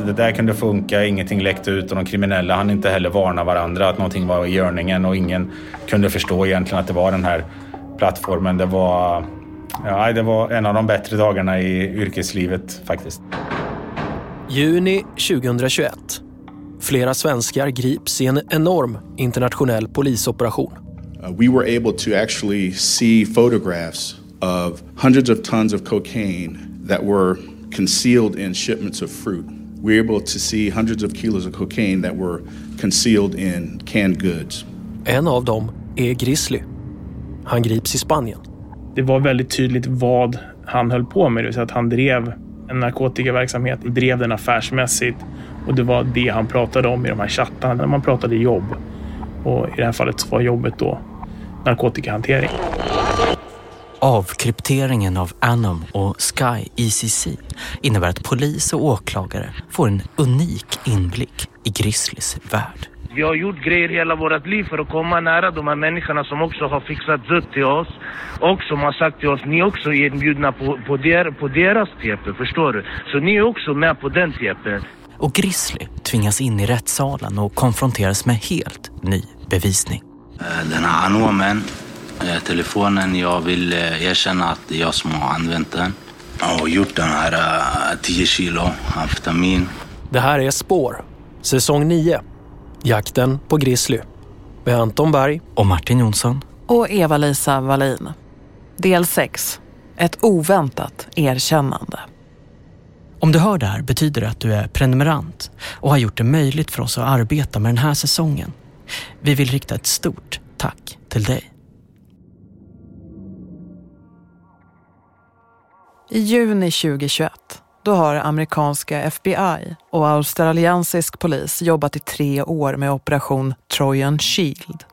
att det där kunde funka, ingenting läckte ut och de kriminella hann inte heller varna varandra att någonting var i görningen och ingen kunde förstå egentligen att det var den här plattformen. Det var, ja, det var en av de bättre dagarna i yrkeslivet faktiskt. Juni 2021. Flera svenskar grips i en enorm internationell polisoperation. Uh, we were able to actually see photographs of hundreds of tons of cocaine that were concealed in shipments of fruit. We were able to see hundreds of kilos of cocaine that were concealed in canned goods. En av dem är Grizzly. Han grips i Spanien. Det var väldigt tydligt vad han höll på med. Det vill säga att han drev en narkotikaverksamhet, drev den affärsmässigt och det var det han pratade om i de här chattarna när man pratade jobb. Och i det här fallet var jobbet då narkotikahantering. Avkrypteringen av Anom och Sky ECC innebär att polis och åklagare får en unik inblick i Grizzlys värld. Vi har gjort grejer hela vårt liv för att komma nära de här människorna som också har fixat dött till oss. Och som har sagt till oss, ni är också inbjudna på, på, der, på deras tepe, förstår du? Så ni är också med på den tepen. Och Grizzly tvingas in i rättssalen och konfronteras med helt ny bevisning. Eh, den här anomen, eh, telefonen, jag vill eh, erkänna att det är jag som har använt den. Och gjort den här 10 kilo amfetamin. Det här är Spår, säsong 9. Jakten på Grizzly. Med Anton Berg. Och Martin Jonsson. Och Eva-Lisa Wallin. Del 6. Ett oväntat erkännande. Om du hör det här betyder det att du är prenumerant och har gjort det möjligt för oss att arbeta med den här säsongen. Vi vill rikta ett stort tack till dig. I juni 2021 då har amerikanska FBI och australiensisk polis jobbat i tre år med operation Trojan Shield.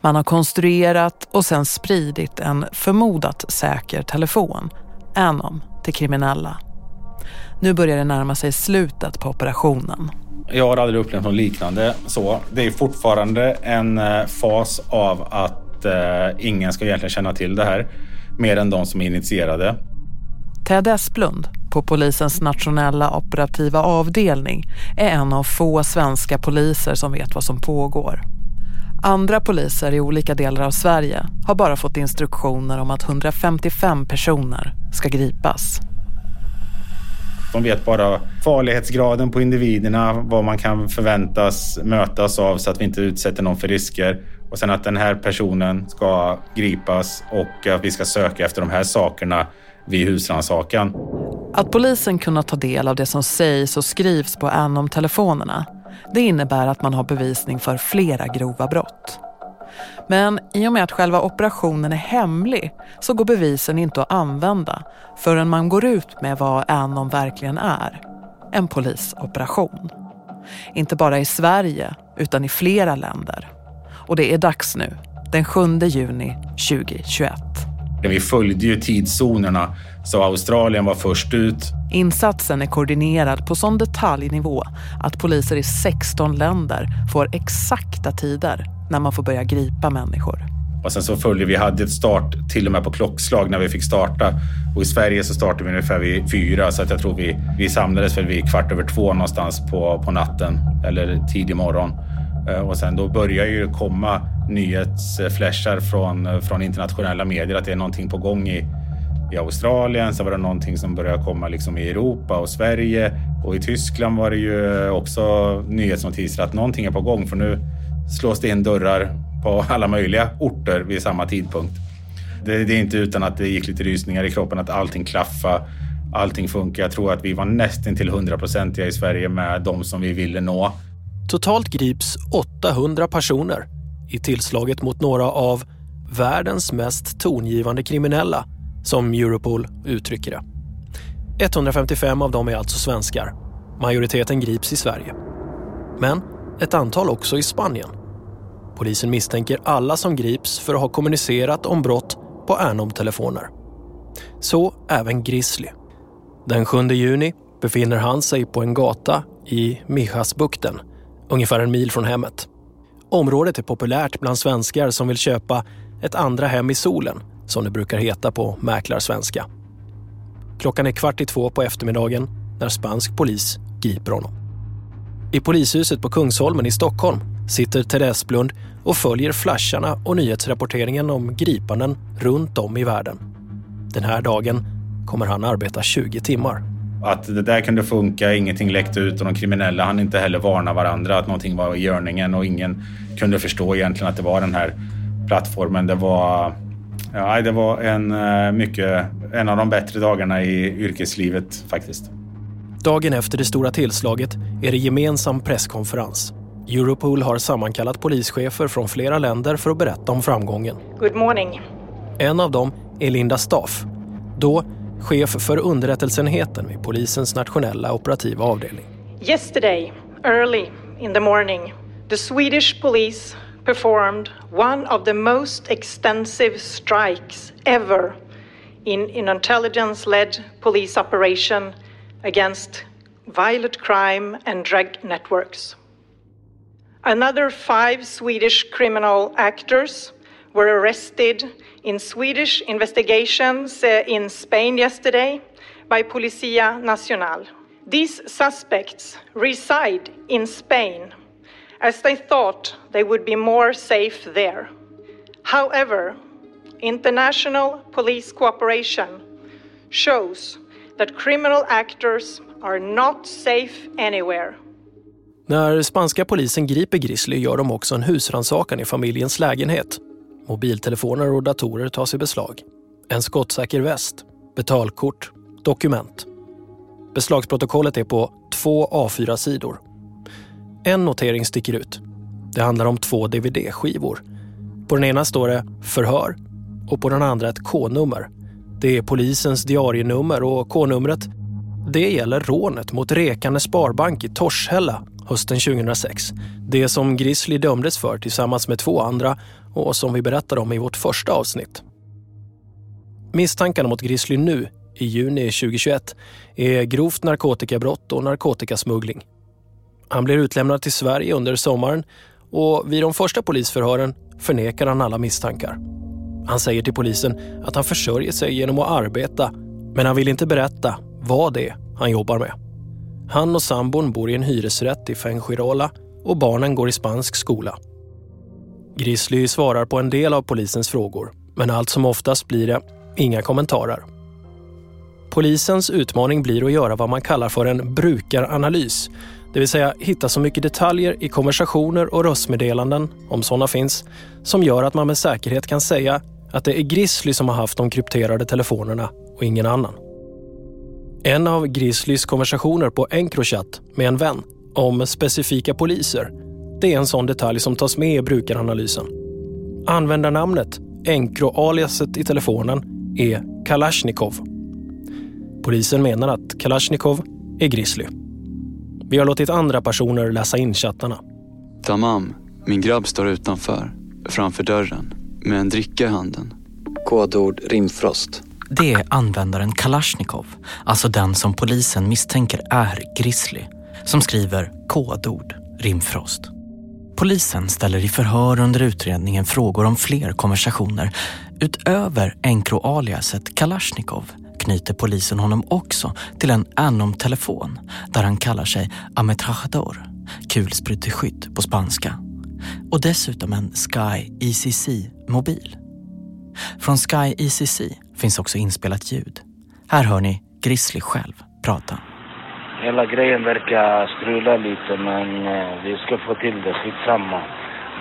Man har konstruerat och sen spridit en förmodat säker telefon, Anom, till kriminella. Nu börjar det närma sig slutet på operationen. Jag har aldrig upplevt något liknande så. Det är fortfarande en eh, fas av att eh, ingen ska egentligen känna till det här mer än de som är initierade. Ted Esplund på polisens nationella operativa avdelning är en av få svenska poliser som vet vad som pågår. Andra poliser i olika delar av Sverige har bara fått instruktioner om att 155 personer ska gripas. De vet bara farlighetsgraden på individerna, vad man kan förväntas mötas av så att vi inte utsätter någon för risker. Och sen att den här personen ska gripas och att vi ska söka efter de här sakerna vid husrannsakan. Att polisen kunnat ta del av det som sägs och skrivs på Anom-telefonerna det innebär att man har bevisning för flera grova brott. Men i och med att själva operationen är hemlig så går bevisen inte att använda förrän man går ut med vad Anom verkligen är. En polisoperation. Inte bara i Sverige utan i flera länder. Och det är dags nu, den 7 juni 2021. Vi följde ju tidszonerna så Australien var först ut. Insatsen är koordinerad på sån detaljnivå att poliser i 16 länder får exakta tider när man får börja gripa människor. Och sen så följde vi, hade ett start till och med på klockslag när vi fick starta. Och i Sverige så startade vi ungefär vid fyra så att jag tror vi, vi samlades väl vid kvart över två någonstans på, på natten eller tidig morgon. Eh, och sen då börjar ju komma nyhetsflashar från, eh, från internationella medier att det är någonting på gång i, i Australien. Sen var det någonting som började komma liksom i Europa och Sverige och i Tyskland var det ju eh, också nyhetsnotiser att någonting är på gång för nu slås det in dörrar på alla möjliga orter vid samma tidpunkt. Det, det är inte utan att det gick lite rysningar i kroppen att allting klaffa, allting funkar. Jag tror att vi var nästan till hundraprocentiga i Sverige med de som vi ville nå. Totalt grips 800 personer i tillslaget mot några av världens mest tongivande kriminella, som Europol uttrycker det. 155 av dem är alltså svenskar. Majoriteten grips i Sverige. Men ett antal också i Spanien. Polisen misstänker alla som grips för att ha kommunicerat om brott på Anom-telefoner. Så även Grizzly. Den 7 juni befinner han sig på en gata i Mijasbukten, ungefär en mil från hemmet. Området är populärt bland svenskar som vill köpa ett andra hem i solen, som det brukar heta på mäklarsvenska. Klockan är kvart i två på eftermiddagen när spansk polis griper honom. I polishuset på Kungsholmen i Stockholm sitter Therese Blund och följer flasharna och nyhetsrapporteringen om gripanden runt om i världen. Den här dagen kommer han arbeta 20 timmar. Att det där kunde funka, ingenting läckte ut och de kriminella hann inte heller varna varandra att någonting var i görningen och ingen kunde förstå egentligen att det var den här plattformen. Det var, ja, det var en, eh, mycket, en av de bättre dagarna i yrkeslivet faktiskt. Dagen efter det stora tillslaget är det gemensam presskonferens. Europol har sammankallat polischefer från flera länder för att berätta om framgången. Good morning. En av dem är Linda Staff, då chef för underrättelseenheten vid polisens nationella operativa avdelning. Yesterday, early in the morning, the Swedish police performed one of the most extensive strikes ever in an intelligence-led police operation against violent crime and drug networks. Another five Swedish criminal actors were arrested in Swedish investigations eh, in Spain yesterday by Policia Nacional. These suspects reside in Spain as they thought they would be more safe there. However, international police cooperation shows that criminal actors are not safe anywhere. När spanska polisen griper Grizzly gör de också en husrannsakan i familjens lägenhet. Mobiltelefoner och datorer tas i beslag. En skottsäker väst, betalkort, dokument. Beslagsprotokollet är på två A4-sidor. En notering sticker ut. Det handlar om två DVD-skivor. På den ena står det “Förhör” och på den andra ett K-nummer. Det är polisens diarienummer och K-numret det gäller rånet mot Rekane Sparbank i Torshälla hösten 2006. Det som Grizzly dömdes för tillsammans med två andra och som vi berättade om i vårt första avsnitt. Misstankarna mot Grizzly nu, i juni 2021, är grovt narkotikabrott och narkotikasmuggling. Han blir utlämnad till Sverige under sommaren och vid de första polisförhören förnekar han alla misstankar. Han säger till polisen att han försörjer sig genom att arbeta men han vill inte berätta vad det är han jobbar med. Han och sambon bor i en hyresrätt i Fengirola och barnen går i spansk skola. Grizzly svarar på en del av polisens frågor, men allt som oftast blir det inga kommentarer. Polisens utmaning blir att göra vad man kallar för en brukaranalys, det vill säga hitta så mycket detaljer i konversationer och röstmeddelanden, om sådana finns, som gör att man med säkerhet kan säga att det är Grizzly som har haft de krypterade telefonerna och ingen annan. En av Grizzlys konversationer på Encrochat med en vän om specifika poliser, det är en sån detalj som tas med i brukaranalysen. Användarnamnet, Encro-aliaset i telefonen, är Kalashnikov. Polisen menar att Kalashnikov är Grizzly. Vi har låtit andra personer läsa in chattarna. Tamam, min grabb står utanför, framför dörren, med en dricka i handen. Kodord rimfrost. Det är användaren Kalashnikov, alltså den som polisen misstänker är Grizzly, som skriver kodord rimfrost. Polisen ställer i förhör under utredningen frågor om fler konversationer. Utöver Encro-aliaset Kalashnikov knyter polisen honom också till en Anom-telefon där han kallar sig ametrajador, kulspruteskytt på spanska. Och dessutom en Sky ECC-mobil. Från Sky ECC finns också inspelat ljud. Här hör ni Grizzly själv prata. Hela grejen verkar strula lite men eh, vi ska få till det, skitsamma.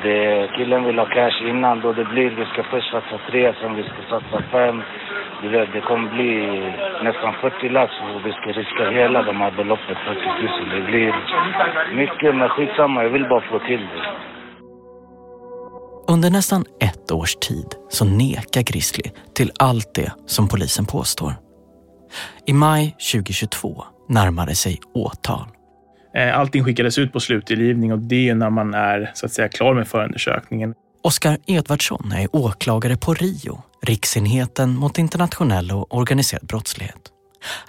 Det, killen vill ha cash innan då det blir, vi ska först satsa tre, sen vi ska satsa fem. Du vet, det kommer bli nästan 40 lax och vi ska riska hela de här beloppet, 40 000. Det blir mycket men skitsamma, jag vill bara få till det. Under nästan ett års tid så nekar Grizzly till allt det som polisen påstår. I maj 2022 närmade sig åtal. Eh, allting skickades ut på slutdelgivning och det är när man är så att säga klar med förundersökningen. Oskar Edvardsson är åklagare på RIO, Riksenheten mot internationell och organiserad brottslighet.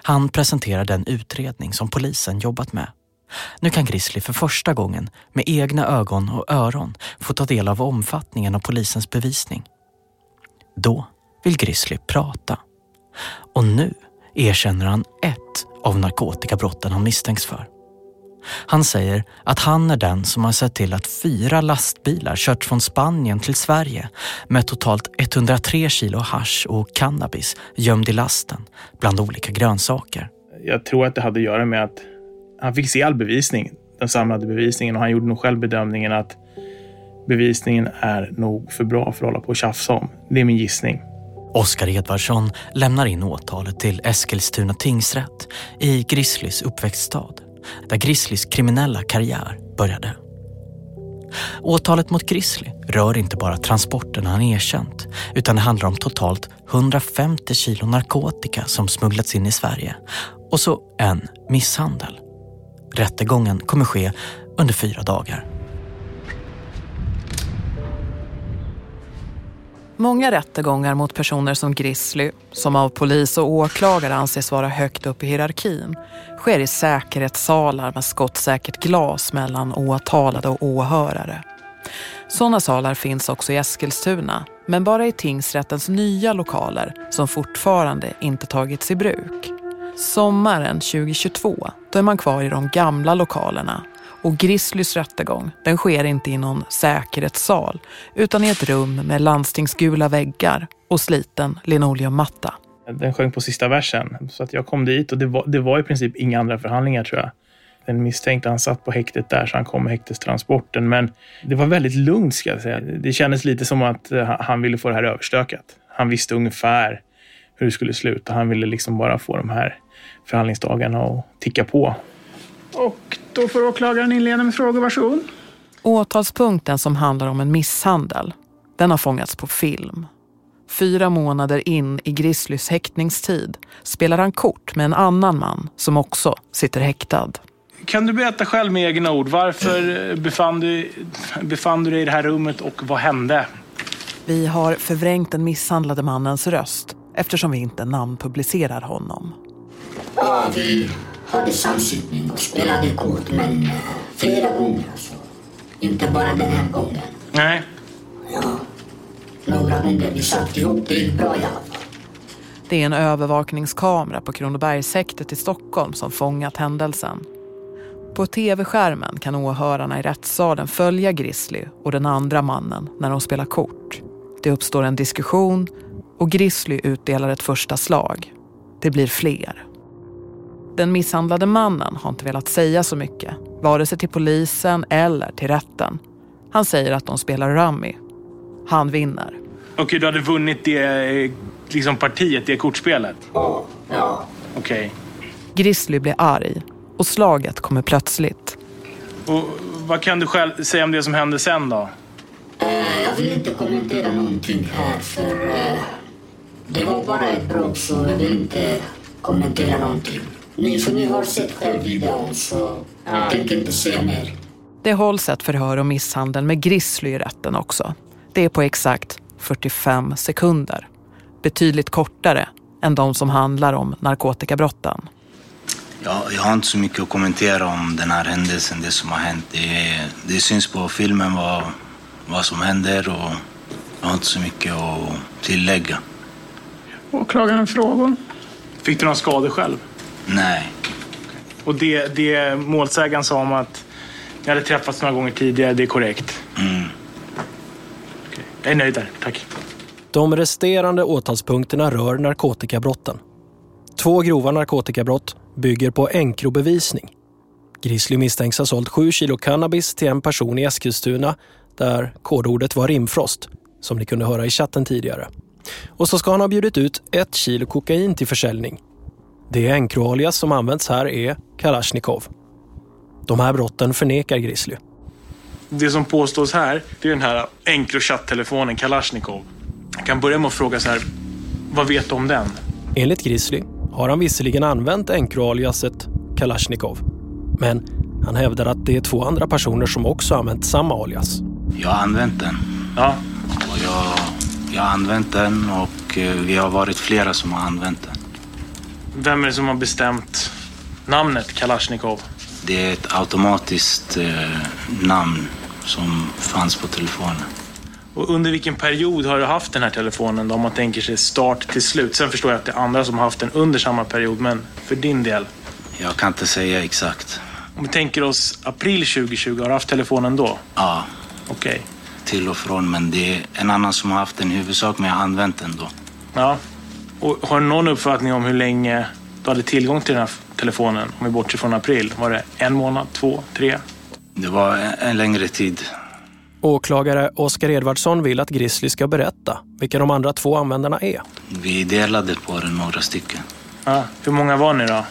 Han presenterar den utredning som polisen jobbat med. Nu kan Grizzly för första gången med egna ögon och öron få ta del av omfattningen av polisens bevisning. Då vill Grizzly prata. Och nu erkänner han ett av narkotikabrotten han misstänks för. Han säger att han är den som har sett till att fyra lastbilar kört från Spanien till Sverige med totalt 103 kilo hash och cannabis gömd i lasten bland olika grönsaker. Jag tror att det hade att göra med att han fick se all bevisning, den samlade bevisningen och han gjorde nog själv bedömningen att bevisningen är nog för bra för att hålla på och tjafsa om. Det är min gissning. Oskar Edvardsson lämnar in åtalet till Eskilstuna tingsrätt i Grizzlys uppväxtstad, där Grizzlys kriminella karriär började. Åtalet mot Grizzly rör inte bara transporterna han erkänt, utan det handlar om totalt 150 kilo narkotika som smugglats in i Sverige och så en misshandel. Rättegången kommer ske under fyra dagar. Många rättegångar mot personer som Grizzly, som av polis och åklagare anses vara högt upp i hierarkin, sker i säkerhetssalar med skottsäkert glas mellan åtalade och åhörare. Sådana salar finns också i Eskilstuna, men bara i tingsrättens nya lokaler som fortfarande inte tagits i bruk. Sommaren 2022, då är man kvar i de gamla lokalerna och Grizzlys rättegång, den sker inte i någon säkerhetssal utan i ett rum med landstingsgula väggar och sliten linoleummatta. Den sjöng på sista versen, så att jag kom dit och det var, det var i princip inga andra förhandlingar tror jag. Den misstänkte han satt på häktet där så han kom med häktestransporten. Men det var väldigt lugnt ska jag säga. Det kändes lite som att eh, han ville få det här överstökat. Han visste ungefär hur det skulle sluta. Han ville liksom bara få de här förhandlingsdagarna att ticka på. Och då får åklagaren inleda med frågor. Varsågod. Åtalspunkten som handlar om en misshandel, den har fångats på film. Fyra månader in i Grizzlys häktningstid spelar han kort med en annan man som också sitter häktad. Kan du berätta själv med egna ord, varför befann du, befann du dig i det här rummet och vad hände? Vi har förvrängt den misshandlade mannens röst eftersom vi inte namnpublicerar honom. Ja, vi hade samsittning och spelade kort, men eh, flera gånger alltså. Inte bara den här gången. Nej. Ja, några gånger vi satt ihop, det gick bra i alla fall. Det är en övervakningskamera på Kronobergshäktet i Stockholm som fångat händelsen. På tv-skärmen kan åhörarna i rättssalen följa Grizzly och den andra mannen när de spelar kort. Det uppstår en diskussion och Grizzly utdelar ett första slag. Det blir fler. Den misshandlade mannen har inte velat säga så mycket, vare sig till polisen eller till rätten. Han säger att de spelar rummy. Han vinner. Okej, du hade vunnit det liksom partiet, det kortspelet? Ja. ja. Okej. Grizzly blir arg och slaget kommer plötsligt. Och vad kan du själv säga om det som hände sen då? Eh, jag vill inte kommentera någonting här för eh, det var bara ett bråk så jag vill inte kommentera någonting. Ni, för ni har sett själv videon så jag tänker inte säga mer. Det hålls ett förhör om misshandel med Grizzly i rätten också. Det är på exakt 45 sekunder. Betydligt kortare än de som handlar om narkotikabrotten. Ja, jag har inte så mycket att kommentera om den här händelsen, det som har hänt. Det, det syns på filmen vad, vad som händer och jag har inte så mycket att tillägga. Åklagaren frågor. Fick du några skador själv? Nej. Och det, det målsägaren sa om att ni hade träffats några gånger tidigare, det är korrekt? Mm. Jag är nöjd där, tack. De resterande åtalspunkterna rör narkotikabrotten. Två grova narkotikabrott bygger på enkrobevisning. Grizzly misstänks ha sålt sju kilo cannabis till en person i Eskilstuna där kodordet var rimfrost, som ni kunde höra i chatten tidigare. Och så ska han ha bjudit ut ett kilo kokain till försäljning. Det enkroalias som används här är Kalashnikov. De här brotten förnekar Grizzly. Det som påstås här, det är den här Encrochat-telefonen Kalashnikov. Jag kan börja med att fråga så här, vad vet du om den? Enligt Grizzly har han visserligen använt enkroaliaset Kalashnikov. Men han hävdar att det är två andra personer som också använt samma alias. Jag har använt den. Ja. Och jag, jag har använt den och eh, vi har varit flera som har använt den. Vem är det som har bestämt namnet Kalashnikov? Det är ett automatiskt eh, namn som fanns på telefonen. Och under vilken period har du haft den här telefonen då, om man tänker sig start till slut? Sen förstår jag att det är andra som har haft den under samma period, men för din del? Jag kan inte säga exakt. Om vi tänker oss april 2020, har du haft telefonen då? Ja. Okej. Till och från, men det är en annan som har haft den i huvudsak, men jag har använt den då. Ja. Och har du någon uppfattning om hur länge du hade tillgång till den här telefonen? Om vi bortser från april. Var det en månad, två, tre? Det var en, en längre tid. Åklagare Oskar Edvardsson vill att Grizzly ska berätta vilka de andra två användarna är. Vi delade på den några stycken. Ja. Hur många var ni då?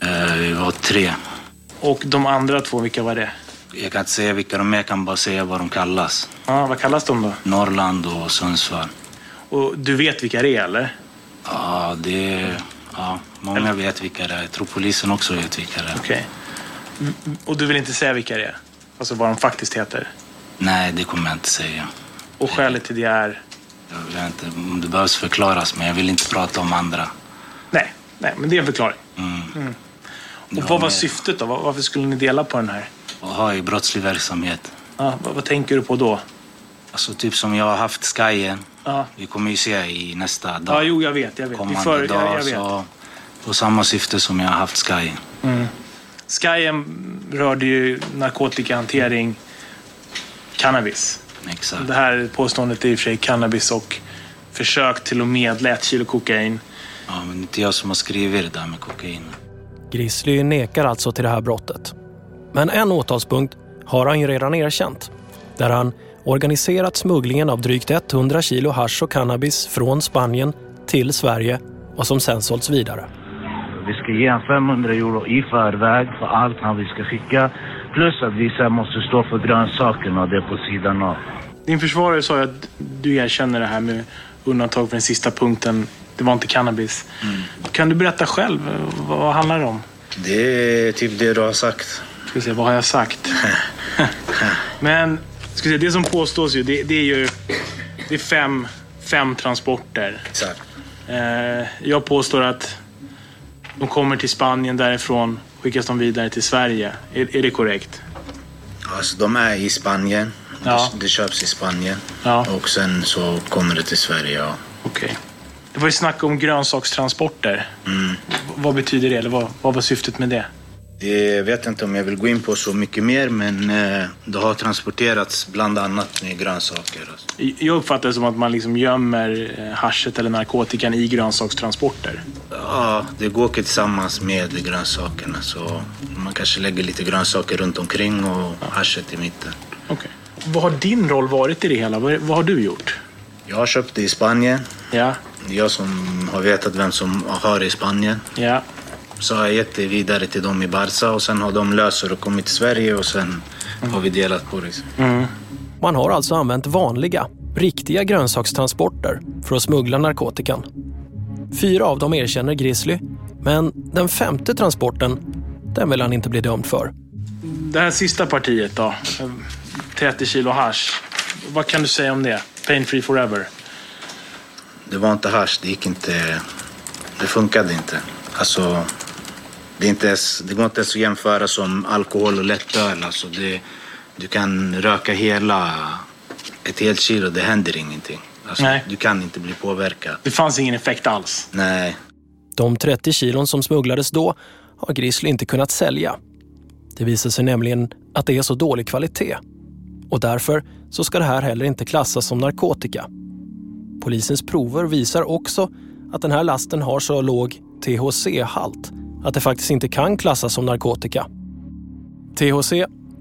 Eh, vi var tre. Och de andra två, vilka var det? Jag kan inte säga vilka de är, jag kan bara säga vad de kallas. Ja, vad kallas de då? Norrland och Sundsvall. Och du vet vilka det är, eller? Ja, det. Ja, många vet vilka det är. Jag tror polisen också vet vilka det är. Okej. Mm, Och du vill inte säga vilka det är? Alltså vad de faktiskt heter? Nej, det kommer jag inte säga. Och skälet till det är? Jag vet inte om det behövs förklaras, men jag vill inte prata om andra. Nej, nej, men det är en förklaring. Mm. Mm. Och Ja, vad var syftet då? Var- Varför skulle ni dela på den här? Och ha i brottslig verksamhet. Ja, vad, vad tänker du på då? Alltså typ som jag har haft Skyen. Ja, Vi kommer ju se i nästa dag. ja jo, jag vet. Jag vet. Kommande för, dag. jag, jag vet. Så, på samma syfte som jag har haft Skyen. Mm. Skyen rörde ju narkotikahantering, cannabis. Exakt. Det här påståendet är i och för sig cannabis och försök till att medla ett kilo kokain. Ja, men inte jag som har skrivit det där med kokain. Grizzly nekar alltså till det här brottet. Men en åtalspunkt har han ju redan erkänt. Där han organiserat smugglingen av drygt 100 kilo hasch och cannabis från Spanien till Sverige och som sen sålts vidare. Vi ska ge honom 500 euro i förväg för allt han vi ska skicka. Plus att vi sen måste stå för grönsakerna och det på sidan av. Din försvarare sa ju att du erkänner det här med undantag för den sista punkten. Det var inte cannabis. Kan du berätta själv? Vad handlar det om? Det är typ det du har sagt. Ska se, vad har jag sagt? Men ska se, det som påstås ju, det, det är ju det är fem, fem transporter. Exakt. Eh, jag påstår att de kommer till Spanien, därifrån skickas de vidare till Sverige. Är, är det korrekt? Alltså de är i Spanien. Ja. Det, det köps i Spanien. Ja. Och sen så kommer det till Sverige. Ja. Okej. Det var ju snack om grönsakstransporter. Mm. V- vad betyder det? Eller vad, vad var syftet med det? Det vet jag inte om jag vill gå in på så mycket mer men eh, det har transporterats bland annat med grönsaker. Jag uppfattar det som att man liksom gömmer eh, haschet eller narkotikan i grönsakstransporter. Ja, det går tillsammans med grönsakerna så man kanske lägger lite grönsaker runt omkring och haschet i mitten. Okej. Vad har din roll varit i det hela? Vad, vad har du gjort? Jag har köpt det i Spanien. Ja. Jag som har vetat vem som har det i Spanien. Ja. Så har jag gett det vidare till dem i Barca och sen har de löst det och kommit till Sverige och sen har vi delat på det. Man har alltså använt vanliga, riktiga grönsakstransporter för att smuggla narkotikan. Fyra av dem erkänner Grizzly, men den femte transporten, den vill han inte bli dömd för. Det här sista partiet då? eh, 30 kilo hasch. Vad kan du säga om det? Pain free forever. Det var inte hasch, det gick inte. Det funkade inte. Alltså, det, är inte ens, det går inte ens att jämföra som alkohol och lättöl. Alltså det, du kan röka hela ett helt kilo, det händer ingenting. Alltså, Nej. Du kan inte bli påverkad. Det fanns ingen effekt alls. Nej. De 30 kilon som smugglades då har Grizzly inte kunnat sälja. Det visar sig nämligen att det är så dålig kvalitet. Och därför så ska det här heller inte klassas som narkotika. Polisens prover visar också att den här lasten har så låg THC-halt att det faktiskt inte kan klassas som narkotika. THC,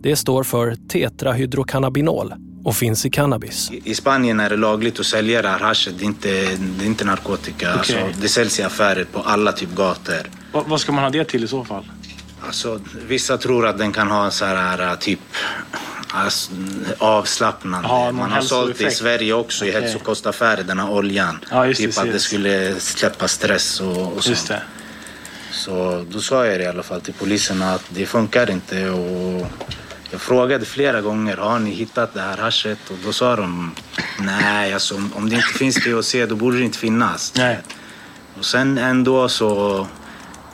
det står för tetrahydrocannabinol och finns i cannabis. I Spanien är det lagligt att sälja det här haschet. Det är inte, det är inte narkotika. Alltså, det säljs i affärer på alla typ gator. Va, vad ska man ha det till i så fall? Alltså, vissa tror att den kan ha en så här typ alltså, avslappnande. Ja, Man har sålt det i. Sverige också i Okej. hälsokostaffärer, den här oljan. Ja, just det, typ att det skulle släppa stress och, och Just sånt. Det. Så då sa jag det i alla fall till polisen att det funkar inte. Och jag frågade flera gånger, har ni hittat det här haschet? Och då sa de, nej alltså om- det inte finns THC då borde det inte finnas. Nej. Och sen ändå så,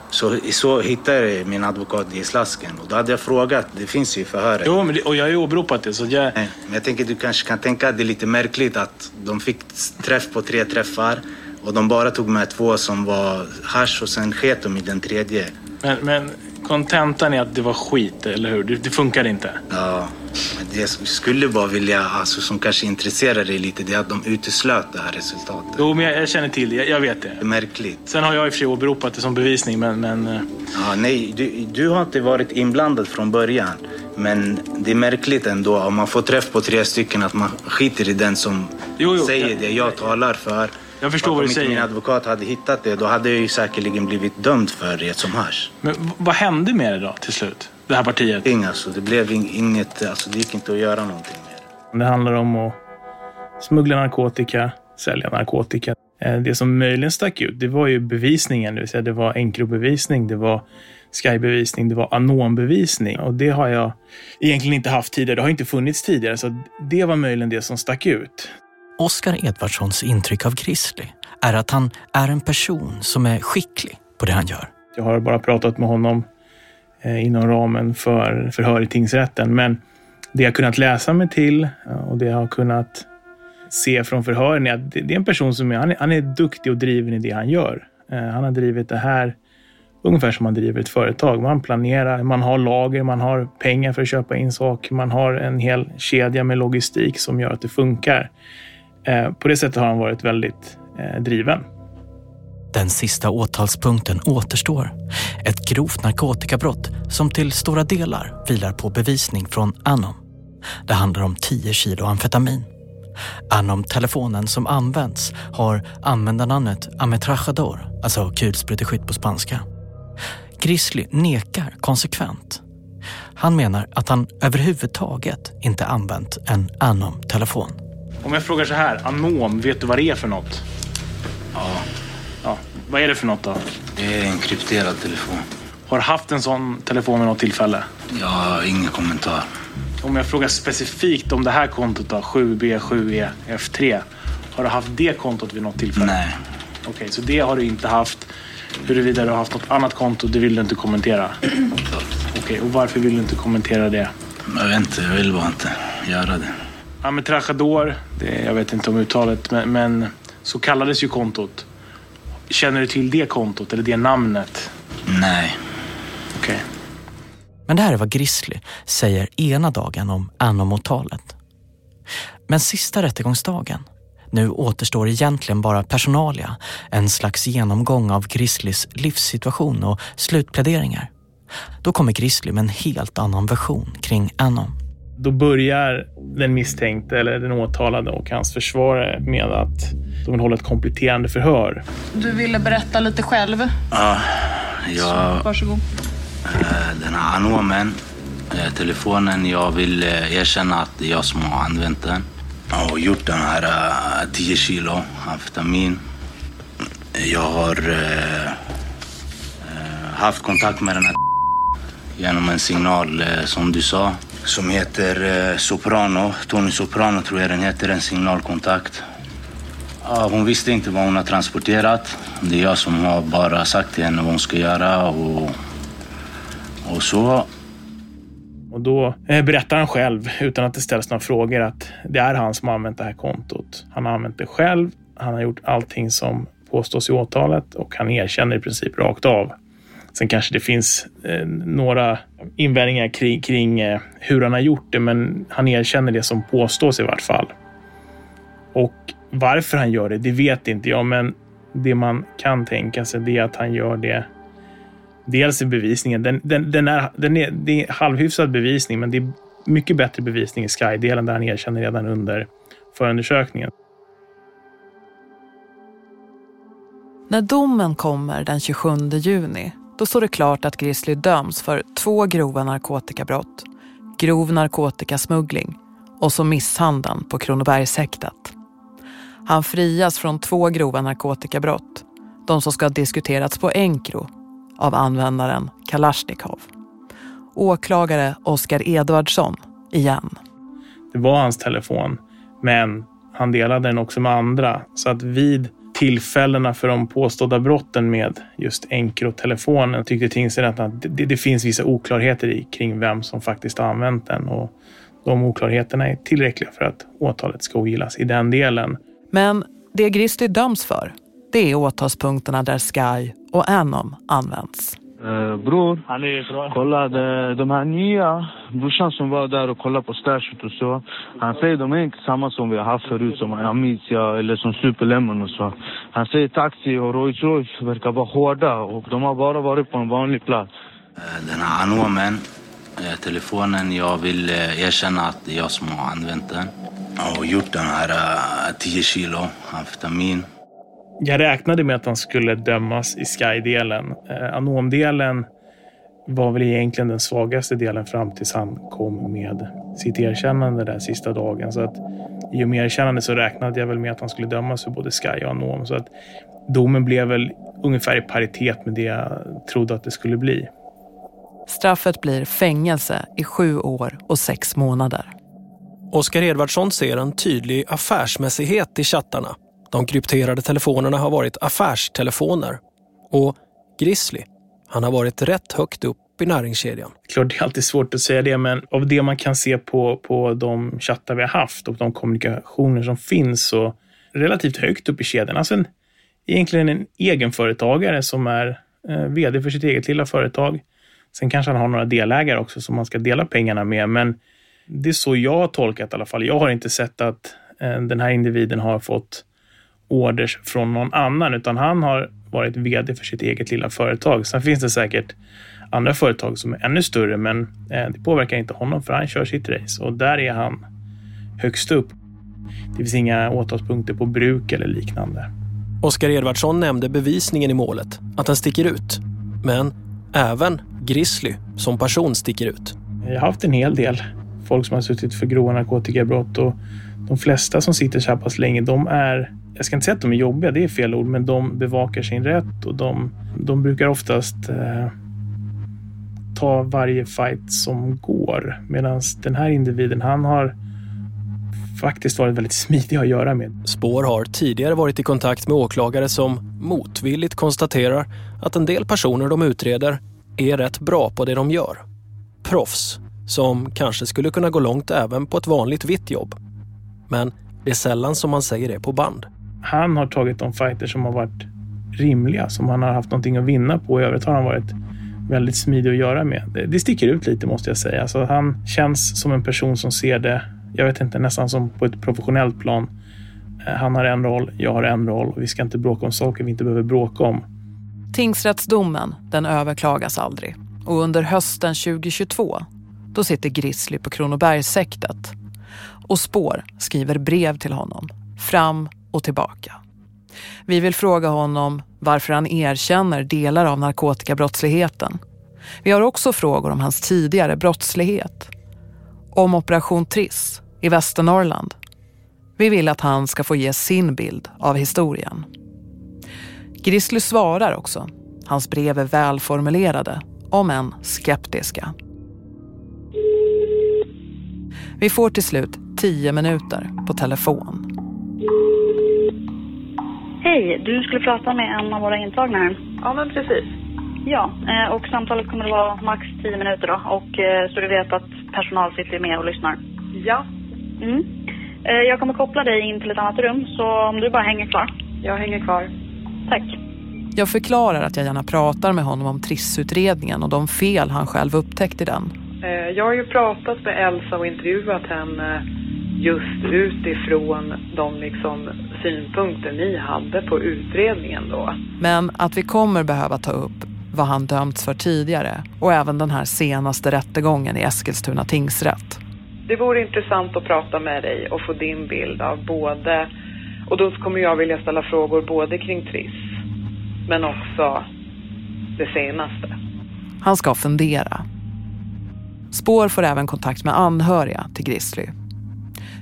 så, så hittade min advokat det i slasken. Och då hade jag frågat, det finns ju i förhöret. Jo, men det, och jag har ju åberopat det. Så jag... Nej, men jag tänker du kanske kan tänka att det är lite märkligt att de fick träff på tre träffar och de bara tog med två som var hasch och sen sket de i den tredje. Men, men kontentan är att det var skit, eller hur? Det, det funkade inte. Ja, det jag skulle bara vilja, alltså, som kanske intresserar dig lite, det är att de uteslöt det här resultatet. Jo, men jag, jag känner till det. Jag, jag vet det. Det är märkligt. Sen har jag i och för sig åberopat det som bevisning, men... men eh, Ja, nej, du, du har inte varit inblandad från början. Men det är märkligt ändå om man får träff på tre stycken att man skiter i den som Jo, jo, säger jag- det jag talar för. Jag förstår vad om du inte säger. min advokat hade hittat det, då hade jag ju säkerligen blivit dömd för det som hasch. men vad hände med det då, till slut? Det här partiet? Ingenting alltså. Det blev ing- inget, alltså det gick inte att göra någonting med Det handlar om att smuggla narkotika, sälja narkotika. Eh, Det som möjligen stack ut, det var ju bevisningen. Det vill säga det var Encro-bevisning, det var Sky-bevisning, det var Anom-bevisning. Och det har jag egentligen inte haft tidigare. Det har inte funnits tidigare. Så det var möjligen det som stack ut. Oskar Edvardssons intryck av Grizzly är att han är en person som är skicklig på det han gör. Jag har bara pratat med honom eh, inom ramen för förhör i tingsrätten. Men det jag kunnat läsa mig till eh, och det jag har kunnat se från förhören är att det är en person som är, han är, han är duktig och driven i det han gör. Eh, han har drivit det här ungefär som man driver ett företag. Man planerar, man har lager, man har pengar för att köpa in saker, man har en hel kedja med logistik som gör att det funkar. Eh, på det sättet har han varit väldigt eh, driven. Den sista åtalspunkten återstår. Ett grovt narkotikabrott som till stora delar vilar på bevisning från Anom. Det handlar om 10 kilo amfetamin. Anom-telefonen som används har användarnamnet ametrachador, alltså kulspruteskytt på spanska. Grizzly nekar konsekvent. Han menar att han överhuvudtaget inte använt en Anom-telefon. Om jag frågar så här, Anom, vet du vad det är för något? Ja. Ja, vad är det för något då? Det är en krypterad telefon. Har du haft en sån telefon vid något tillfälle? Har ingen kommentar. Om jag frågar specifikt om det här kontot då, 7B7EF3. Har du haft det kontot vid något tillfälle? Nej. Okej, så det har du inte haft. Huruvida du har haft något annat konto, det vill du inte kommentera? Okej, och varför vill du inte kommentera det? Jag vet inte, jag vill bara inte göra det. Ametrachador, det, jag vet inte om uttalet, men, men så kallades ju kontot. Känner du till det kontot eller det namnet? Nej. Okej. Men det här är vad Grizzly säger ena dagen om Anom-åtalet. Men sista rättegångsdagen, nu återstår egentligen bara personalia, en slags genomgång av Grizzlys livssituation och slutpläderingar. Då kommer Grizzly med en helt annan version kring Anom. Då börjar den misstänkte eller den åtalade och hans försvarare med att de vill hålla ett kompletterande förhör. Du ville berätta lite själv. Ja, jag, Varsågod. eh, den här anomen, eh, telefonen, jag vill eh, erkänna att det är jag som har använt den. Och gjort den här eh, 10 kilo amfetamin. Jag har haft kontakt med den här genom en signal som du sa. Som heter eh, Soprano. Tony Soprano tror jag den heter, en signalkontakt. Ja, hon visste inte vad hon har transporterat. Det är jag som har bara sagt till henne vad hon ska göra och, och så. Och då eh, berättar han själv, utan att det ställs några frågor, att det är han som har använt det här kontot. Han har använt det själv. Han har gjort allting som påstås i åtalet och han erkänner i princip rakt av. Sen kanske det finns eh, några invändningar kring, kring eh, hur han har gjort det, men han erkänner det som påstås i vart fall. Och varför han gör det, det vet inte jag, men det man kan tänka sig det är att han gör det Dels i bevisningen, den, den, den är, den är, det är halvhyfsad bevisning, men det är mycket bättre bevisning i Sky-delen där han erkänner redan under förundersökningen. När domen kommer den 27 juni, då står det klart att Grizzly döms för två grova narkotikabrott, grov narkotikasmuggling och så misshandeln på Kronobergshäktet. Han frias från två grova narkotikabrott, de som ska ha diskuterats på Encro av användaren Kalashnikov. Åklagare Oskar Edvardsson igen. Det var hans telefon, men han delade den också med andra. Så att vid tillfällena för de påstådda brotten med just Encro-telefonen tyckte tingsrätten att det, det finns vissa oklarheter i kring vem som faktiskt har använt den. Och de oklarheterna är tillräckliga för att åtalet ska ogillas i den delen. Men det Gristy döms för, det är åtalspunkterna där Sky och Anom används. Uh, bror, kolla de, de här nya, brorsan som var där och kollade på stashet och så. Han säger de är inte samma som vi har haft förut, som Amicia eller som Superlemon och så. Han säger taxi och Rolls Royce verkar vara hårda och de har bara varit på en vanlig plats. Den här anomen, eh, telefonen, jag vill eh, erkänna att det är jag som har använt den. Och gjort den här 10 kilo amfetamin. Jag räknade med att han skulle dömas i Sky-delen. Eh, Anomdelen var väl egentligen den svagaste delen fram tills han kom med sitt erkännande där sista dagen. Så att i och med erkännande så räknade jag väl med att han skulle dömas för både Sky och Anom. Så att domen blev väl ungefär i paritet med det jag trodde att det skulle bli. Straffet blir fängelse i sju år och sex månader. Oskar Edvardsson ser en tydlig affärsmässighet i chattarna. De krypterade telefonerna har varit affärstelefoner. Och Grizzly, han har varit rätt högt upp i näringskedjan. Klart, det är alltid svårt att säga det, men av det man kan se på, på de chattar vi har haft och de kommunikationer som finns så relativt högt upp i kedjan. Alltså en, egentligen en egenföretagare som är eh, vd för sitt eget lilla företag. Sen kanske han har några delägare också som man ska dela pengarna med, men det är så jag har tolkat i alla fall. Jag har inte sett att eh, den här individen har fått orders från någon annan, utan han har varit vd för sitt eget lilla företag. Sen finns det säkert andra företag som är ännu större, men eh, det påverkar inte honom för han kör sitt race och där är han högst upp. Det finns inga åtalspunkter på bruk eller liknande. Oskar Edvardsson nämnde bevisningen i målet, att den sticker ut. Men även Grizzly som person sticker ut. Jag har haft en hel del folk som har suttit för grova narkotikabrott och de flesta som sitter så här pass länge, de är jag ska inte säga att de är jobbiga, det är fel ord, men de bevakar sin rätt och de, de brukar oftast eh, ta varje fight som går. Medan den här individen, han har faktiskt varit väldigt smidig att göra med. Spår har tidigare varit i kontakt med åklagare som motvilligt konstaterar att en del personer de utreder är rätt bra på det de gör. Proffs som kanske skulle kunna gå långt även på ett vanligt vitt jobb. Men det är sällan som man säger det på band. Han har tagit de fighter som har varit rimliga, som han har haft någonting att vinna på. I övrigt har han varit väldigt smidig att göra med. Det, det sticker ut lite måste jag säga. Alltså, han känns som en person som ser det, jag vet inte, nästan som på ett professionellt plan. Eh, han har en roll, jag har en roll och vi ska inte bråka om saker vi inte behöver bråka om. Tingsrättsdomen, den överklagas aldrig. Och under hösten 2022, då sitter Grizzly på Kronobergshäktet. Och Spår skriver brev till honom, fram och tillbaka. Vi vill fråga honom varför han erkänner delar av narkotikabrottsligheten. Vi har också frågor om hans tidigare brottslighet. Om Operation Triss i Västernorrland. Vi vill att han ska få ge sin bild av historien. Grizzly svarar också. Hans brev är välformulerade, om än skeptiska. Vi får till slut tio minuter på telefon. Hej, du skulle prata med en av våra intagna här. Ja, men precis. Ja, eh, och samtalet kommer att vara max 10 minuter då. Och eh, så du vet att personal sitter med och lyssnar. Ja. Mm. Eh, jag kommer koppla dig in till ett annat rum, så om du bara hänger kvar. Jag hänger kvar. Tack. Jag förklarar att jag gärna pratar med honom om Trissutredningen och de fel han själv upptäckt i den. Jag har ju pratat med Elsa och intervjuat henne just utifrån de liksom synpunkter ni hade på utredningen då. Men att vi kommer behöva ta upp vad han dömts för tidigare och även den här senaste rättegången i Eskilstuna tingsrätt. Det vore intressant att prata med dig och få din bild av både, och då kommer jag vilja ställa frågor både kring Triss men också det senaste. Han ska fundera. Spår får även kontakt med anhöriga till Grizzly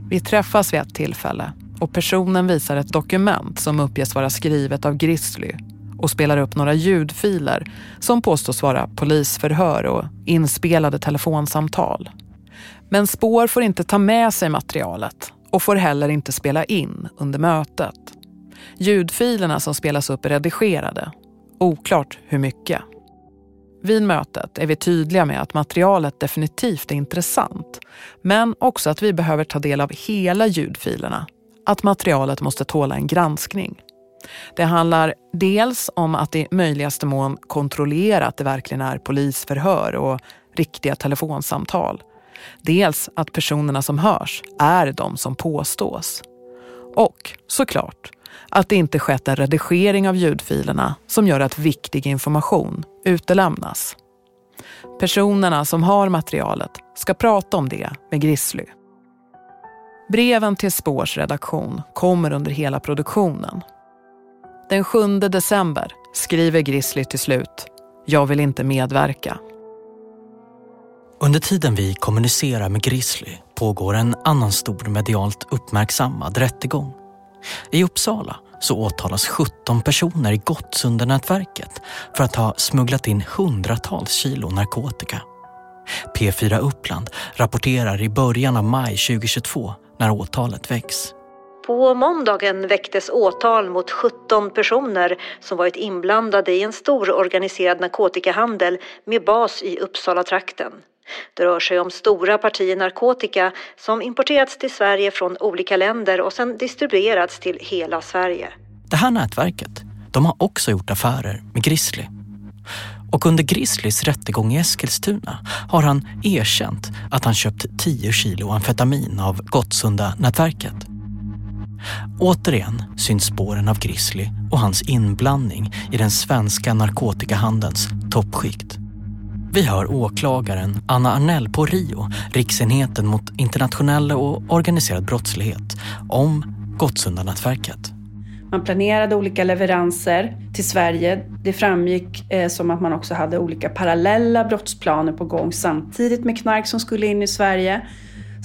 vi träffas vid ett tillfälle och personen visar ett dokument som uppges vara skrivet av Grizzly och spelar upp några ljudfiler som påstås vara polisförhör och inspelade telefonsamtal. Men Spår får inte ta med sig materialet och får heller inte spela in under mötet. Ljudfilerna som spelas upp är redigerade. Oklart hur mycket. Vid mötet är vi tydliga med att materialet definitivt är intressant, men också att vi behöver ta del av hela ljudfilerna. Att materialet måste tåla en granskning. Det handlar dels om att i möjligaste mån kontrollera att det verkligen är polisförhör och riktiga telefonsamtal. Dels att personerna som hörs är de som påstås. Och såklart att det inte skett en redigering av ljudfilerna som gör att viktig information utelämnas. Personerna som har materialet ska prata om det med Grizzly. Breven till Spårs redaktion kommer under hela produktionen. Den 7 december skriver Grizzly till slut “Jag vill inte medverka”. Under tiden vi kommunicerar med Grizzly pågår en annan stor medialt uppmärksammad rättegång. I Uppsala så åtalas 17 personer i Gottsundenätverket för att ha smugglat in hundratals kilo narkotika. P4 Uppland rapporterar i början av maj 2022 när åtalet väcks. På måndagen väcktes åtal mot 17 personer som varit inblandade i en stor organiserad narkotikahandel med bas i Uppsala-trakten. Det rör sig om stora partier narkotika som importerats till Sverige från olika länder och sedan distribuerats till hela Sverige. Det här nätverket, de har också gjort affärer med Grizzly. Och under Grizzlys rättegång i Eskilstuna har han erkänt att han köpt 10 kilo amfetamin av Gottsunda-nätverket. Återigen syns spåren av Grizzly och hans inblandning i den svenska narkotikahandelns toppskikt. Vi hör åklagaren Anna Arnell på RIO, Riksenheten mot internationell och organiserad brottslighet, om Gottsundanätverket. Man planerade olika leveranser till Sverige. Det framgick eh, som att man också hade olika parallella brottsplaner på gång samtidigt med knark som skulle in i Sverige.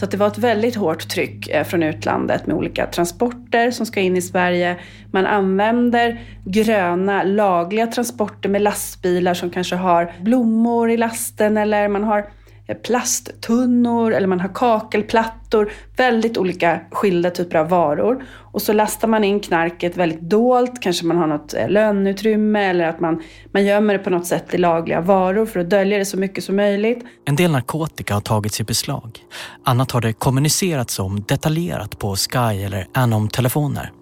Så att det var ett väldigt hårt tryck eh, från utlandet med olika transporter som ska in i Sverige. Man använder gröna lagliga transporter med lastbilar som kanske har blommor i lasten eller man har Eh, plasttunnor eller man har kakelplattor. Väldigt olika skilda typer av varor. Och så lastar man in knarket väldigt dolt. Kanske man har något eh, löneutrymme eller att man, man gömmer det på något sätt i lagliga varor för att dölja det så mycket som möjligt. En del narkotika har tagits i beslag. Annat har det kommunicerats om detaljerat på Sky eller Anom-telefoner.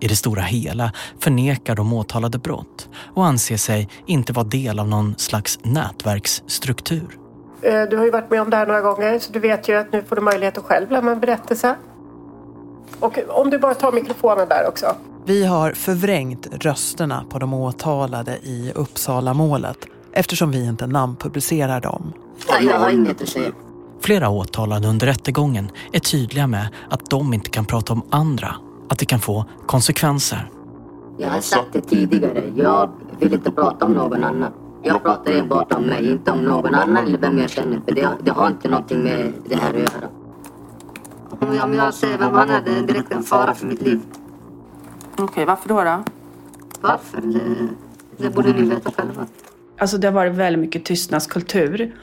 I det stora hela förnekar de åtalade brott och anser sig inte vara del av någon slags nätverksstruktur. Eh, du har ju varit med om det här några gånger så du vet ju att nu får du möjlighet att själv lämna en berättelse. Och om du bara tar mikrofonen där också. Vi har förvrängt rösterna på de åtalade i Uppsala-målet eftersom vi inte namnpublicerar dem. jag har inget att säga. Flera åtalade under rättegången är tydliga med att de inte kan prata om andra, att det kan få konsekvenser. Jag har sagt det tidigare, jag vill inte prata om någon annan. Jag pratar enbart om mig, inte om någon annan eller vem jag känner. För det, det har inte någonting med det här att göra. Om jag säger vem han är, det är direkt en fara för mitt liv. Okej, okay, varför då? då? Varför? Det, det borde ni veta själva. Alltså det har varit väldigt mycket tystnadskultur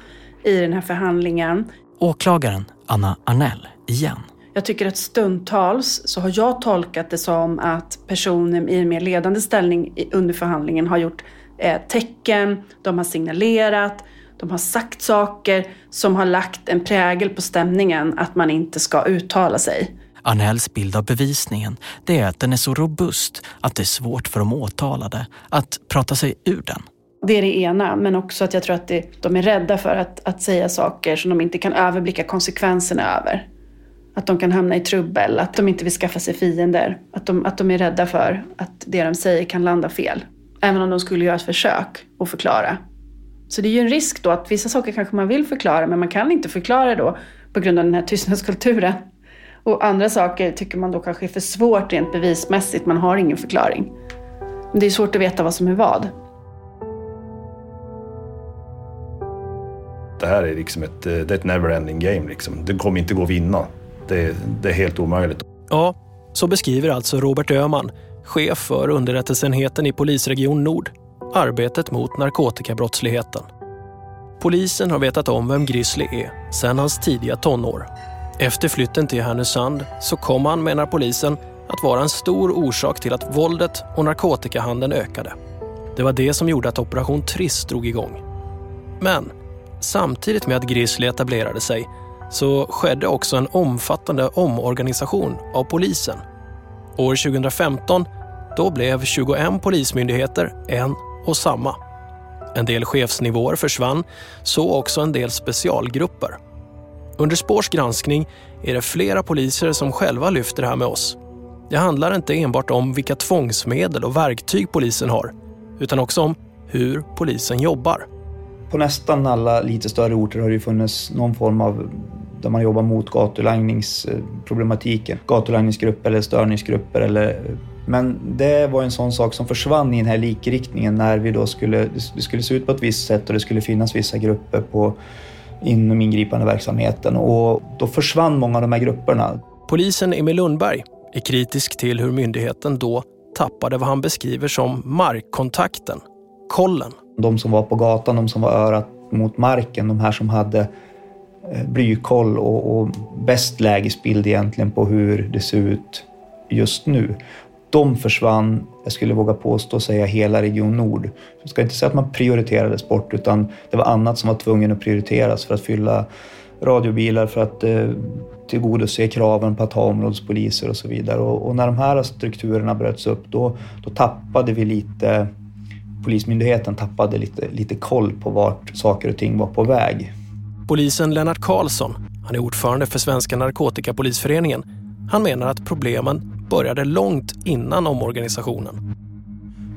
i den här förhandlingen. Åklagaren Anna Arnell igen. Jag tycker att stundtals så har jag tolkat det som att personer i en mer ledande ställning under förhandlingen har gjort eh, tecken, de har signalerat, de har sagt saker som har lagt en prägel på stämningen att man inte ska uttala sig. Arnells bild av bevisningen det är att den är så robust att det är svårt för de åtalade att prata sig ur den. Det är det ena, men också att jag tror att det, de är rädda för att, att säga saker som de inte kan överblicka konsekvenserna över. Att de kan hamna i trubbel, att de inte vill skaffa sig fiender. Att de, att de är rädda för att det de säger kan landa fel. Även om de skulle göra ett försök att förklara. Så det är ju en risk då att vissa saker kanske man vill förklara men man kan inte förklara då på grund av den här tystnadskulturen. Och andra saker tycker man då kanske är för svårt rent bevismässigt, man har ingen förklaring. Men det är svårt att veta vad som är vad. Det här är liksom ett, det är ett never-ending game. Liksom. Det kommer inte gå att vinna. Det, det är helt omöjligt. Ja, så beskriver alltså Robert Öhman, chef för underrättelseenheten i polisregion Nord, arbetet mot narkotikabrottsligheten. Polisen har vetat om vem Grizzly är sedan hans tidiga tonår. Efter flytten till Härnösand så kom han, menar polisen, att vara en stor orsak till att våldet och narkotikahandeln ökade. Det var det som gjorde att Operation Triss drog igång. Men samtidigt med att Grizzly etablerade sig så skedde också en omfattande omorganisation av polisen. År 2015 då blev 21 polismyndigheter en och samma. En del chefsnivåer försvann, så också en del specialgrupper. Under Spårs granskning är det flera poliser som själva lyfter det här med oss. Det handlar inte enbart om vilka tvångsmedel och verktyg polisen har, utan också om hur polisen jobbar. På nästan alla lite större orter har det funnits någon form av där man jobbar mot gatulangningsproblematiken. Gatulangningsgrupper eller störningsgrupper. Eller, men det var en sån sak som försvann i den här likriktningen när vi då skulle, det skulle se ut på ett visst sätt och det skulle finnas vissa grupper på, inom ingripande verksamheten och då försvann många av de här grupperna. Polisen Emil Lundberg är kritisk till hur myndigheten då tappade vad han beskriver som markkontakten, kollen. De som var på gatan, de som var örat mot marken, de här som hade Eh, blykoll och, och bäst lägesbild egentligen på hur det ser ut just nu. De försvann, jag skulle våga påstå säga hela Region Nord. Jag ska inte säga att man prioriterades bort, utan det var annat som var tvungen att prioriteras för att fylla radiobilar, för att eh, tillgodose kraven på att ha områdespoliser och så vidare. Och, och, när de här strukturerna bröts upp då, då tappade vi lite, Polismyndigheten tappade lite, lite koll på vart saker och ting var på väg. Polisen Lennart Karlsson, han är ordförande för Svenska narkotikapolisföreningen, han menar att problemen började långt innan omorganisationen.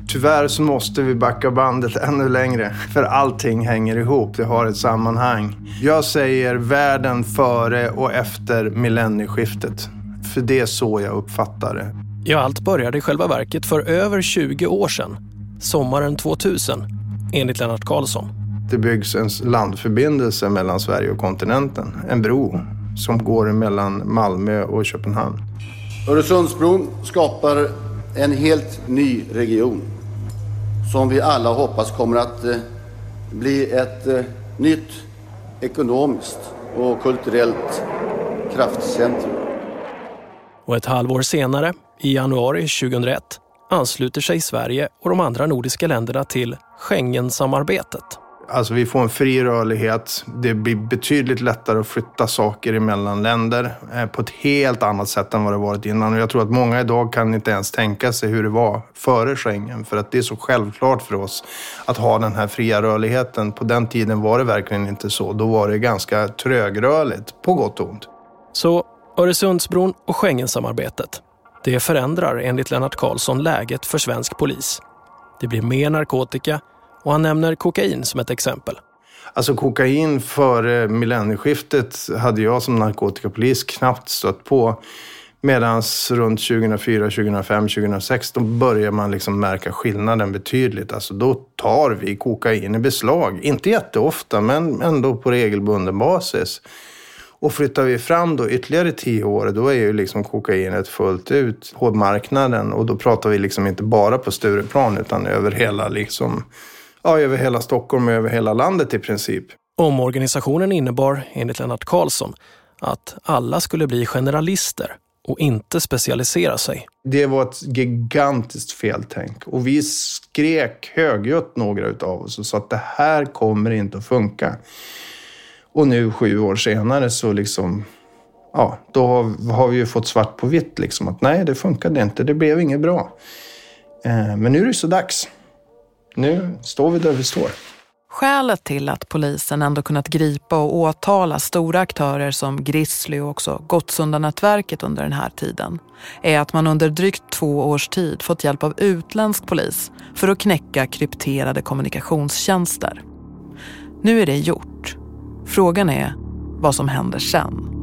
Tyvärr så måste vi backa bandet ännu längre, för allting hänger ihop. Det har ett sammanhang. Jag säger världen före och efter millennieskiftet. För det är så jag uppfattar det. Ja, allt började i själva verket för över 20 år sedan, sommaren 2000, enligt Lennart Karlsson det byggs en landförbindelse mellan Sverige och kontinenten. En bro som går mellan Malmö och Köpenhamn. Öresundsbron skapar en helt ny region som vi alla hoppas kommer att eh, bli ett eh, nytt ekonomiskt och kulturellt kraftcentrum. Och ett halvår senare, i januari 2001, ansluter sig Sverige och de andra nordiska länderna till Schengensamarbetet. Alltså vi får en fri rörlighet. Det blir betydligt lättare att flytta saker emellan länder eh, på ett helt annat sätt än vad det varit innan. Och jag tror att många idag kan inte ens tänka sig hur det var före Schengen. För att det är så självklart för oss att ha den här fria rörligheten. På den tiden var det verkligen inte så. Då var det ganska trögrörligt, på gott och ont. Så Öresundsbron och Schengensamarbetet, det förändrar enligt Lennart Karlsson läget för svensk polis. Det blir mer narkotika och han nämner kokain som ett exempel. Alltså kokain före millennieskiftet hade jag som narkotikapolis knappt stött på. Medan runt 2004, 2005, 2006 då börjar man liksom märka skillnaden betydligt. Alltså då tar vi kokain i beslag. Inte jätteofta, men ändå på regelbunden basis. Och flyttar vi fram då ytterligare tio år, då är ju liksom kokainet fullt ut på marknaden. Och då pratar vi liksom inte bara på Stureplan, utan över hela liksom ja, över hela Stockholm och över hela landet i princip. Omorganisationen innebar, enligt Lennart Karlsson, att alla skulle bli generalister och inte specialisera sig. Det var ett gigantiskt feltänk och vi skrek högljutt några utav oss och sa att det här kommer inte att funka. Och nu sju år senare så liksom, ja, då har vi ju fått svart på vitt liksom att nej, det funkade inte, det blev inget bra. Eh, men nu är det så dags. Nu står vi där vi står. Skälet till att polisen ändå kunnat gripa och åtala stora aktörer som Grizzly och också Gottsundanätverket under den här tiden är att man under drygt två års tid fått hjälp av utländsk polis för att knäcka krypterade kommunikationstjänster. Nu är det gjort. Frågan är vad som händer sen.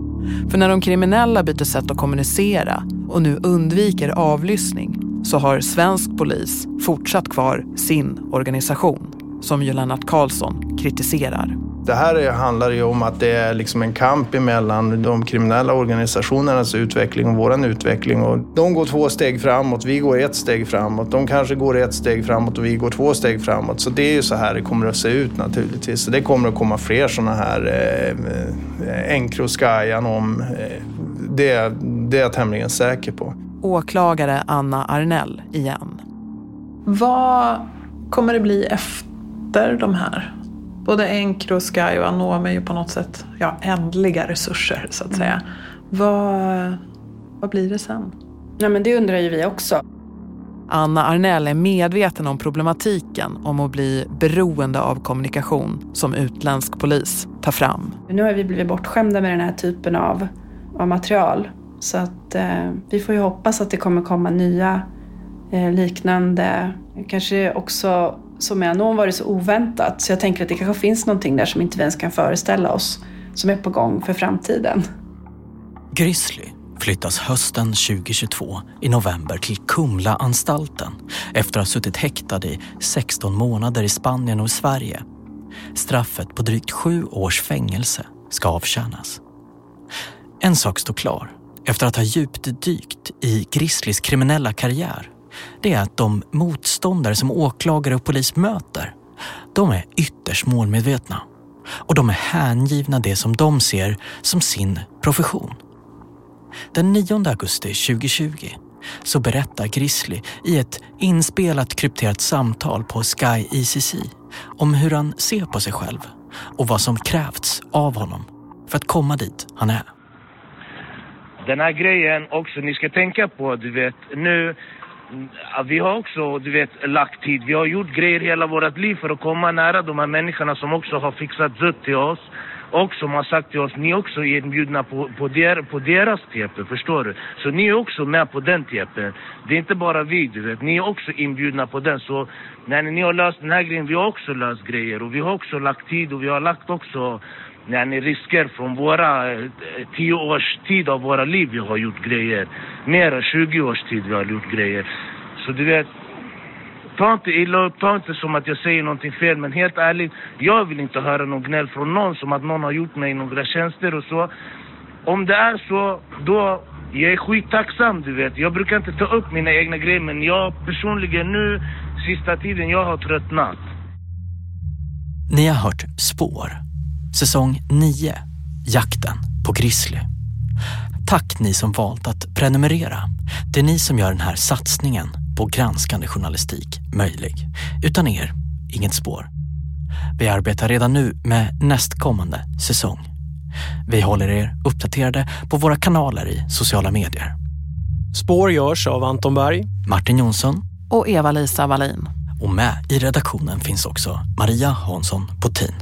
För när de kriminella byter sätt att kommunicera och nu undviker avlyssning så har svensk polis fortsatt kvar sin organisation som ju Lennart Karlsson kritiserar. Det här handlar ju om att det är liksom en kamp mellan de kriminella organisationernas utveckling och vår utveckling. Och de går två steg framåt, vi går ett steg framåt. De kanske går ett steg framåt och vi går två steg framåt. Så det är ju så här det kommer att se ut naturligtvis. Så det kommer att komma fler sådana här eh, Encroskyjan om. Eh, det, det är jag tämligen säker på åklagare Anna Arnell igen. Vad kommer det bli efter de här? Både Encro, Sky och Anome är ju på något sätt ja, ändliga resurser så att säga. Mm. Vad, vad blir det sen? Ja, men det undrar ju vi också. Anna Arnell är medveten om problematiken om att bli beroende av kommunikation som utländsk polis tar fram. Nu har vi blivit bortskämda med den här typen av, av material. Så att eh, vi får ju hoppas att det kommer komma nya eh, liknande, kanske också som är någon varit så oväntat. Så jag tänker att det kanske finns någonting där som inte vi ens kan föreställa oss som är på gång för framtiden. Grizzly flyttas hösten 2022 i november till Kumlaanstalten efter att ha suttit häktad i 16 månader i Spanien och i Sverige. Straffet på drygt sju års fängelse ska avtjänas. En sak står klar efter att ha djupdykt i Grizzlys kriminella karriär. Det är att de motståndare som åklagare och polis möter, de är ytterst målmedvetna. Och de är hängivna det som de ser som sin profession. Den 9 augusti 2020 så berättar Grizzly i ett inspelat krypterat samtal på Sky ECC om hur han ser på sig själv och vad som krävts av honom för att komma dit han är. Den här grejen också, ni ska tänka på, du vet, nu vi har också, du vet, lagt tid. Vi har gjort grejer hela vårt liv för att komma nära de här människorna som också har fixat zutt till oss och som har sagt till oss, ni är också inbjudna på, på, der, på deras TP, förstår du? Så ni är också med på den TP. Det är inte bara vi, du vet. Ni är också inbjudna på den. Så när ni har löst den här grejen, vi har också löst grejer och vi har också lagt tid och vi har lagt också när ni risker från våra eh, tio års tid av våra liv vi har gjort grejer. Mer än 20 års tid vi har gjort grejer. Så du vet, ta inte illa upp, ta inte som att jag säger någonting fel. Men helt ärligt, jag vill inte höra någon gnäll från någon som att någon har gjort mig några tjänster och så. Om det är så, då jag är skittacksam du vet. Jag brukar inte ta upp mina egna grejer men jag personligen nu, sista tiden, jag har tröttnat. Ni har hört Spår, säsong 9, Jakten på Grizzly. Tack ni som valt att prenumerera. Det är ni som gör den här satsningen på granskande journalistik möjlig. Utan er, inget spår. Vi arbetar redan nu med nästkommande säsong. Vi håller er uppdaterade på våra kanaler i sociala medier. Spår görs av Anton Berg, Martin Jonsson och Eva-Lisa Wallin. Och med i redaktionen finns också Maria Hansson Potin.